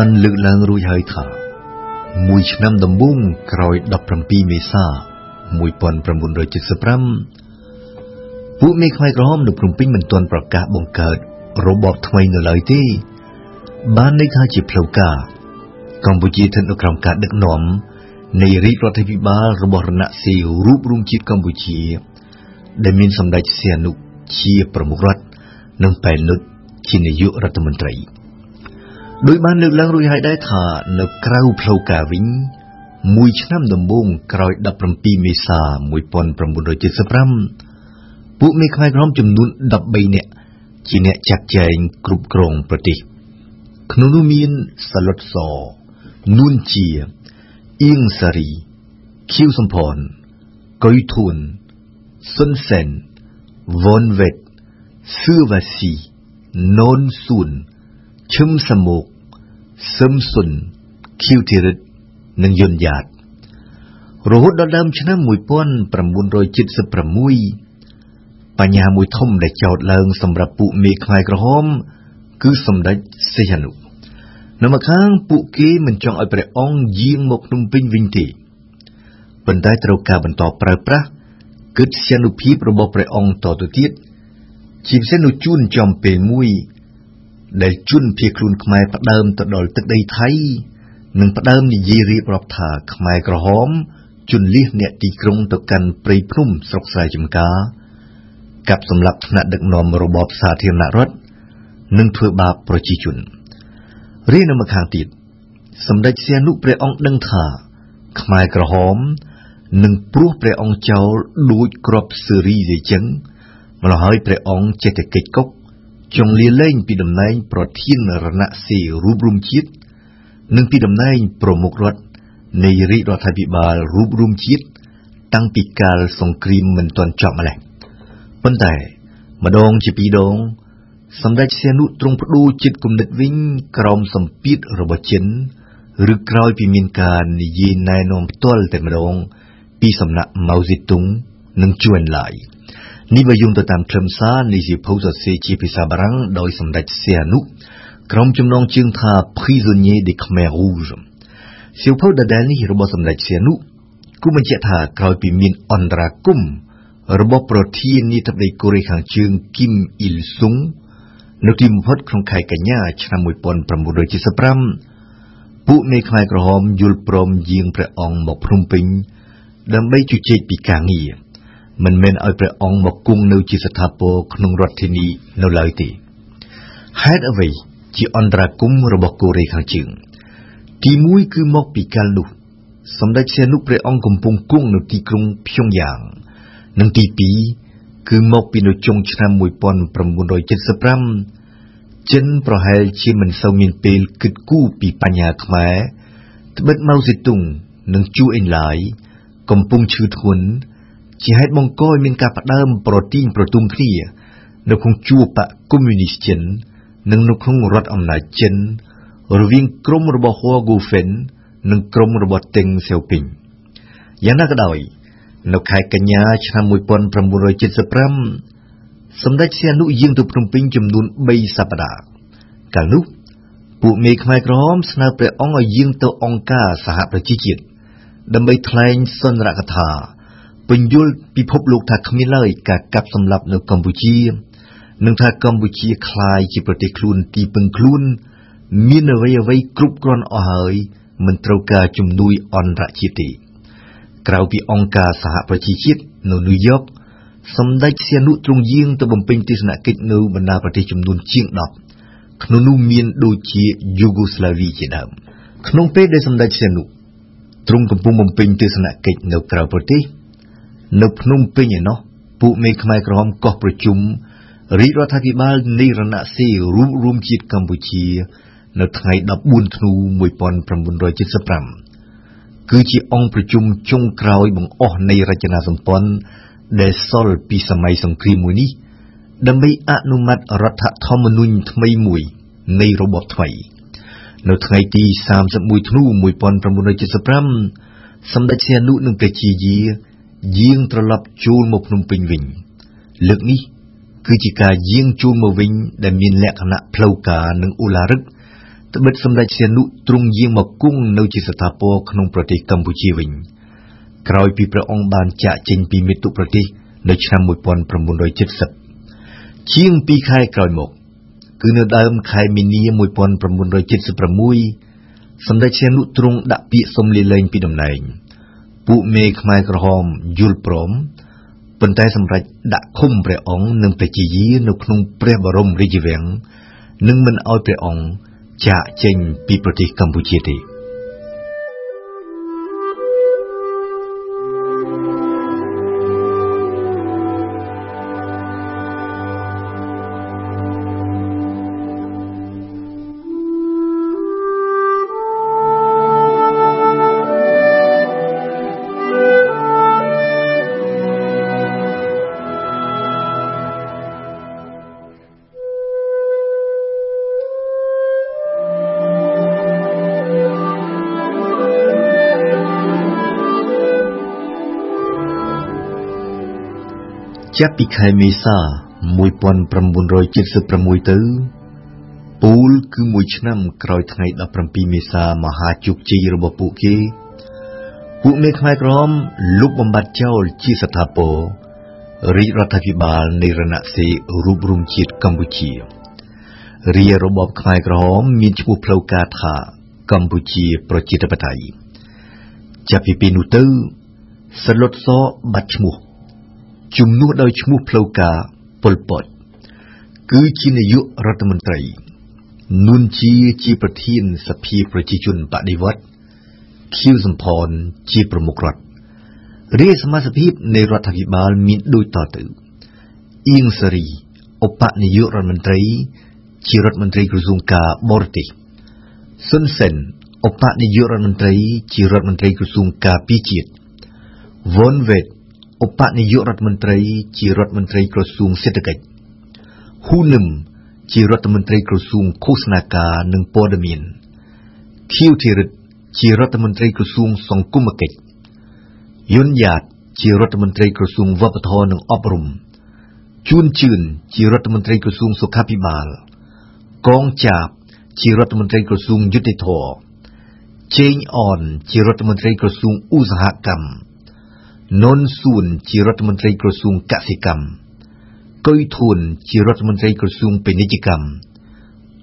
ដូចបានលើកឡើងរួចហើយថាមួយឆ្នាំដំបូងក្រោយ17មេសា1975ពួកមេខ្មែរក្រហមនៅភ្នំពេញមិនទាន់ប្រកាសបង្កើតរបបថ្មីនៅឡើយទេ បានន័យថាជាផ្លូវការកម្ពុជាស្ថិតនៅក្រោមការដឹកនាំនៃរាជរដ្ឋាភិបាលរបស់រណសិរ្សរូបរួមជាតិកម្ពុជា ដែលមានសម្ដេចសៀនុជាប្រមុខរដ្ឋនិងប៉ែននុតជានាយករដ្ឋមន្ត្រី ដោយបានលើកឡើងរួចហើយដែរថានៅក្រៅផ្លូវការវិញមួយឆ្នាំដំបូងក្រោយ17មេសា1975ពួកមេខ្មែរក្រមចំនួន13នាក់ជាអ្នកចាត់ចែងគ្រប់គ្រងប្រទេសក្នុងនោះមានសាឡុតសនួនជាអៀងសារីខៀវសំផនកុយធួនសុនសែនវ៉ុនវេតសឿវ៉ាស៊ីណូនស៊ុនឈឹមសមុក សឹមសុនខៀវធីរិតនិងយុនយ៉ាតរហូតដល់ដើមឆ្នាំ1976បញ្ហាមួយធំដែលចោទឡើងសម្រាប់ពួកមេខ្មែរក្រហម គឺសម្ដេចសីហនុនៅម្ខាងពួកគេមិនចង់ឲ្យព្រះអង្គយាងមកភ្នំពេញវិញទេប៉ុន្តែត្រូវការបន្តប្រើប្រាស់កិត្តិយសភាពរបស់ព្រះអង្គតទៅទៀតជាពិសេសនៅជួនចំពេលមួយ ដែលជនភៀសខ្លួនខ្មែរផ្ដើមទៅដល់ទឹកដីថៃនិងផ្ដើមនិយាយរៀបរាប់ថាខ្មែរក្រហមជន់លៀសអ្នកទីក្រុងទៅកាន់ព្រៃភ្នំស្រុកស្រែចម្ការកាប់សម្លាប់ថ្នាក់ដឹកនាំរបបសាធារណរដ្ឋនិងធ្វើបាបប្រជាជនរីនៅម្ខាងទៀតសម្ដេចសៀនុព្រះអង្គដឹងថា ខ្មែរក្រហមនឹងព្រោះព្រះអង្គចោលដូចក្របស៊ើរីជាចឹងម្ល៉េះហើយព្រះអង្គចេះតែកិច្ចកុក ចង់លាលែងពីតំណែងប្រធានរណសិរ្សរូបរួមជាតិនិងពីតំណែងប្រមុខរដ្ឋនៃរាជរដ្ឋាភិបាលរូបរួមជាតិតាំងពីកាលសង្គ្រាមមិនទាន់ចប់ម្លេះប៉ុន្តែម្ដងជាពីរដងសម្ដេចសៀនុទ្រង់បដូរចិត្តគំនិតវិញក្រោមសម្ពាធរបស់ចិនឬក្រោយពីមានការនិយាយណែនាំផ្ទាល់តែម្ដងពីសំណាក់ម៉ៅសេតុងនិងជឿនឡាយ នេះបើយោងទៅតាមខ្លឹមសារនៃសៀវភៅសរសេរជាភាសាបារាំងដោយសម្ដេចសៀនុក្រុមចំណងជើងថា Prisonnier des Khmer Rouges សៀវភៅដដែលនេះរបស់សម្ដេចសៀនុគូបញ្ជាក់ថាក្រោយពីមានអន្តរាគមរបស់ប្រធាននាយដ្ឋមន្ត្រីកូរ៉េខាងជើងគីមអ៊ីលស៊ុងនៅទីបំផុតក្នុងខែកញ្ញាឆ្នាំ1975ពួកមេខ្មែរក្រហមយល់ព្រមយាងព្រះអង្គមកភ្នំពេញដើម្បីជជែកពីការងារ មិនមែនឲ្យព្រះអង្គមកគង់នៅជាស្ថាពរក្នុងរដ្ឋធានីនៅឡើយទេហេតុអ្វីជាអន្តរាគមរបស់កូរ៉េខាងជើងទី1គឺមកពីកាលនោះសម្ដេចសៀនុព្រះអង្គកំពុងគង់នៅទីក្រុងភ្យុងយ៉ាង និងទី2គឺមកពីនៅចុងឆ្នាំ1975ចិនប្រហែលជាមិនសូវមានពេលគិតគូរពីបញ្ហាខ្មែរត្បិតម៉ៅសេតុងនិងជូអេនឡាយកំពុងឈឺធ្ងន់ ជាហេតុបង្កឲ្យមានការផ្ដើមប្រទីងប្រទុំគ្នា នៅក្នុងជួរបកកុម្មុយនីសចិន និងនៅក្នុងរដ្ឋអំណាចចិន រវាងក្រុមរបស់ហ៊ួហ្គូហ្វិន និងក្រុមរបស់តេងសៀវពីងយ៉ាងណាក៏ដោយ នៅខែកញ្ញាឆ្នាំ1975សម្ដេចសៀនុយាងទៅភ្នំពេញចំនួន3សប្តាហ៍កាលនោះពួកមេខ្មែរក្រហមស្នើព្រះអង្គឲ្យយាងទៅអង្គការសហប្រជាជាតិដើម្បីថ្លែងសន្និរកថា ពន្យល់ពិភពលោកថាគ្មានឡើយការកាប់សម្លាប់នៅកម្ពុជានិងថាកម្ពុជាคล้ายជាប្រទេសខ្លួនទីពឹងខ្លួនមានអ្វីអ្វីគ្រប់គ្រាន់អស់ហើយមិនត្រូវការជំនួយអន្តរជាតិទេក្រៅពីអង្គការសហប្រជាជាតិនៅញូវយ៉កសម្ដេចសៀនុទ្រង់យាងទៅបំពេញទស្សនកិច្ចនៅបណ្ដាប្រទេសចំនួនជាង10ក្នុងនោះមានដូចជាយូហ្គោស្លាវីជាដើមក្នុងពេលដែលសម្ដេចសៀនុទ្រង់កំពុងបំពេញទស្សនកិច្ចនៅក្រៅប្រទេស នៅភ្នំពេញឯណោះពួកមេខ្មែរក្រហមកោះប្រជុំរាជរដ្ឋាភិបាលនៃរណសិរ្សរួមរួមជាតិកម្ពុជា នៅថ្ងៃ14ធ្នូ1975គឺជាអង្គប្រជុំចុងក្រោយបង្អស់នៃរចនាសម្ព័ន្ធដែលសល់ពីសម័យសង្គ្រាមមួយនេះដើម្បីអនុម័តរដ្ឋធម្មនុញ្ញថ្មីមួយនៃរបបថ្មីនៅថ្ងៃទី31ធ្នូ1975សម្ដេចសៀនុនិងព្រះជាយា យាងត្រឡប់ជួលមកភ្នំពេញវិញលើកនេះគឺជាការយាងជួលមកវិញដែលមានលក្ខណៈផ្លូវការនិងឧឡារិកត្បិតសម្ដេចសៀនុទ្រង់យាងមកគង់នៅជាស្ថាពរក្នុងប្រទេសកម្ពុជាវិញក្រោយពីព្រះអង្គបានចាកចេញពីមាតុប្រទេសនៅឆ្នាំ1970ជាង2ខែក្រោយមក គឺនៅដើមខែមីនា1976សម្ដេចសៀនុទ្រង់ដាក់ពាក្យសុំលាលែងពីតំណែង ពួកមេខ្មែរក្រហមយល់ព្រមប៉ុន្តែសម្រេចដាក់ឃុំព្រះអង្គនិងព្រះជាយានៅក្នុងព្រះបរមរាជវាំងនិងមិនអោយព្រះអង្គចាកចេញពីប្រទេសកម្ពុជាទេ ចាប់ពីខែមេសា1976ទៅ ពូលគឺមួយឆ្នាំក្រោយថ្ងៃ17មេសាមហាជោគជ័យរបស់ពួកគេ ពួកមេខ្មែរក្រមលុបបំបត្តិចោលជាស្ថាពររាជរដ្ឋាភិបាលនៃរណសេរីរូបរំជាតិកម្ពុជារាជរបបខ្មែរក្រមមានឈ្មោះផ្លូវការថាកម្ពុជាប្រជាធិបតេយ្យចាប់ពីពេលនោះទៅសលុតសបាត់ឈ្មោះ ជំនួសដោយឈ្មោះផ្លូវការប៉ុលពត គឺជានាយករដ្ឋមន្ត្រីនួនជាជាប្រធានសភាប្រជាជនបដិវត្តខៀវសំផនជាប្រមុខរដ្ឋរាជសមាជិកនៃរដ្ឋាភិបាលមានដូចតទៅអៀងសារីឧបនាយករដ្ឋមន្ត្រី ជារដ្ឋមន្ត្រីក្រសួងការបរទេសស៊ុនសិនឧបនាយករដ្ឋមន្ត្រី ជារដ្ឋមន្ត្រីក្រសួងការពារជាតិវ៉ុនវេត ឧបនាយករដ្ឋមន្ត្រី ជារដ្ឋមន្ត្រីក្រសួងសេដ្ឋកិច្ចហ៊ូនឹមជារដ្ឋមន្ត្រីក្រសួងឃោសនាការនិងព័ត៌មានខៀវធីរិតជារដ្ឋមន្ត្រីក្រសួងសង្គមគិច្ចយុនយ៉ាតជារដ្ឋមន្ត្រីក្រសួងវប្បធម៌និងអប់រំជួនជឿនជារដ្ឋមន្ត្រីក្រសួងសុខាភិបាល កងចាបជារដ្ឋមន្ត្រីក្រសួងយុតិធធជេងអនជារដ្ឋមន្ត្រីក្រសួងឧស្សាហកម្ម នុនសួនជារដ្ឋមន្ត្រីក្រសួងកសិកម្មកុយធួនជារដ្ឋមន្ត្រីក្រសួងពាណិជ្ជកម្ម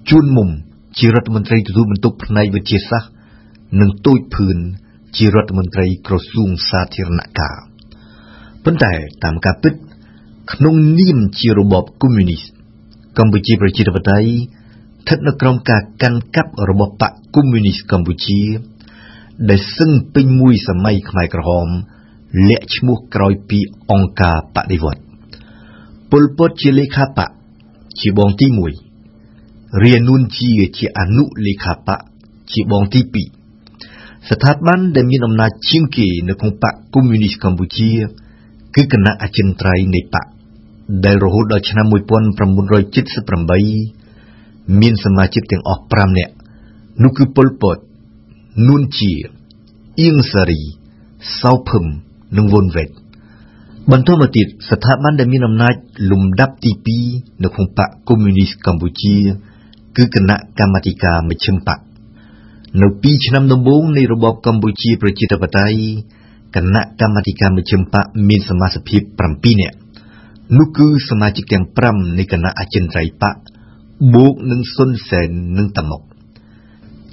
ជួនមុំជារដ្ឋមន្ត្រីទទួលបន្ទុកផ្នែកវិទ្យាសាស្ត្រនិងទូចភឿនជារដ្ឋមន្ត្រីក្រសួងសាធារណការប៉ុន្តែតាមការពិត ក្នុងនាមជារបបកុម្មុយនីសកម្ពុជាប្រជាធិបតេយ្យស្ថិតនៅក្រោមការកាន់កាប់របស់បកកុម្មុយនីសកម្ពុជា ដែលសឹងពេញមួយសម័យខ្មែរក្រហម លាក់ឈ្មោះក្រោយពីអង្គការបដិវត្តពលពតជាលេខាបកជាបងទី1រានួនជាជាអនុលេខាបកជាបងទី2ស្ថាប័នដែលមានអំណាចជាងគេនៅក្នុងបកកុម្មុយនីសកម្ពុជាគឺគណៈអចិន្ត្រៃយ៍នៃបកដែលរហូតដល់ឆ្នាំ1978មានសមាជិកទាំងអស់5នាក់នោះគឺពលពតនួនជាអៀងសារីសៅភឹម និងវុនវេតបន្តមកទៀតស្ថាប័នដែលមានអំណាចលំដាប់ទី2នៅក្នុងបកកុម្មុយនីសកម្ពុជា គឺគណៈកម្មាធិការមជ្ឈិមបកនៅពីឆ្នាំដំបូងនៃរបបកម្ពុជាប្រជាធិបតេយ្យគណៈកម្មាធិការមជ្ឈិមបកមានសមាជិកភាព7នាក់នោះគឺសមាជិកទាំង5នៃគណៈអចិន្ត្រៃយ៍បកបូកនឹងសុនសែននិងតមុក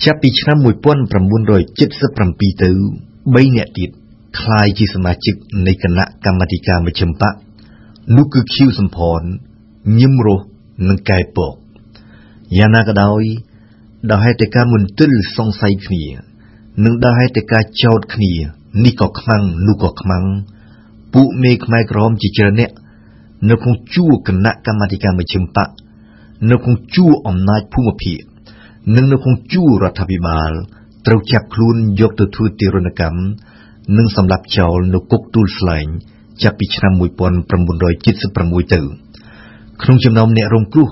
ចាប់ពីឆ្នាំ1977ទៅ3នាក់ទៀត คล้ายជាសមាជិកនៃគណៈកម្មាធិការមជ្ឈិមបកនោះគឺខៀវសំផនញឹមរស់និងកែពកយ៉ាងណាក៏ដោយដោយហេតុតែការមន្ទិលសង្ស័យគ្នានិងដោយហេតុតែការចោទគ្នានេះក៏ខ្មាំងនោះក៏ខ្មាំងពួកមេខ្មែរក្រមជាច្រើនអ្នកនៅក្នុងជួរគណៈកម្មាធិការមជ្ឈិមបកនៅក្នុងជួរអំណាចភូមិភាគនិងនៅក្នុងជួររដ្ឋាភិបាលត្រូវចាប់ខ្លួនយកទៅធ្វើទារុណកម្ម និងសម្លាប់ចោលនៅគុកទួលស្លែងចាប់ពីឆ្នាំ1976ទៅក្នុងចំណោមអ្នករងគ្រោះ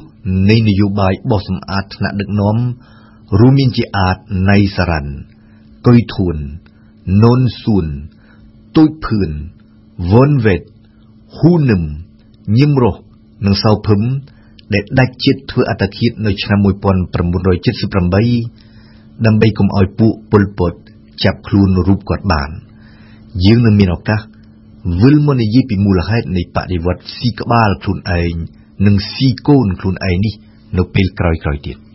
នៃនយោបាយបោះសម្អាតថ្នាក់ដឹកនាំរួមមានជាអាតណៃសារ៉ាន់កុយធួននុនស៊ួនទូចភឿនវ៉ុនវេតហ៊ូនឹមញឹមរស់និងសៅភឹមដែលដាច់ចិត្តធ្វើអត្តឃាតនៅឆ្នាំ1978ដើម្បីកុំឲ្យពួកពលពតចាប់ខ្លួនរូបគាត់បាន យើងនឹងមានឱកាសវិលមកនិយាយពីមូលហេតុនៃបដិវត្តស៊ីក្បាលខ្លួនឯងនិងស៊ីកូនខ្លួនឯងនេះ នៅពេលក្រោយៗទៀត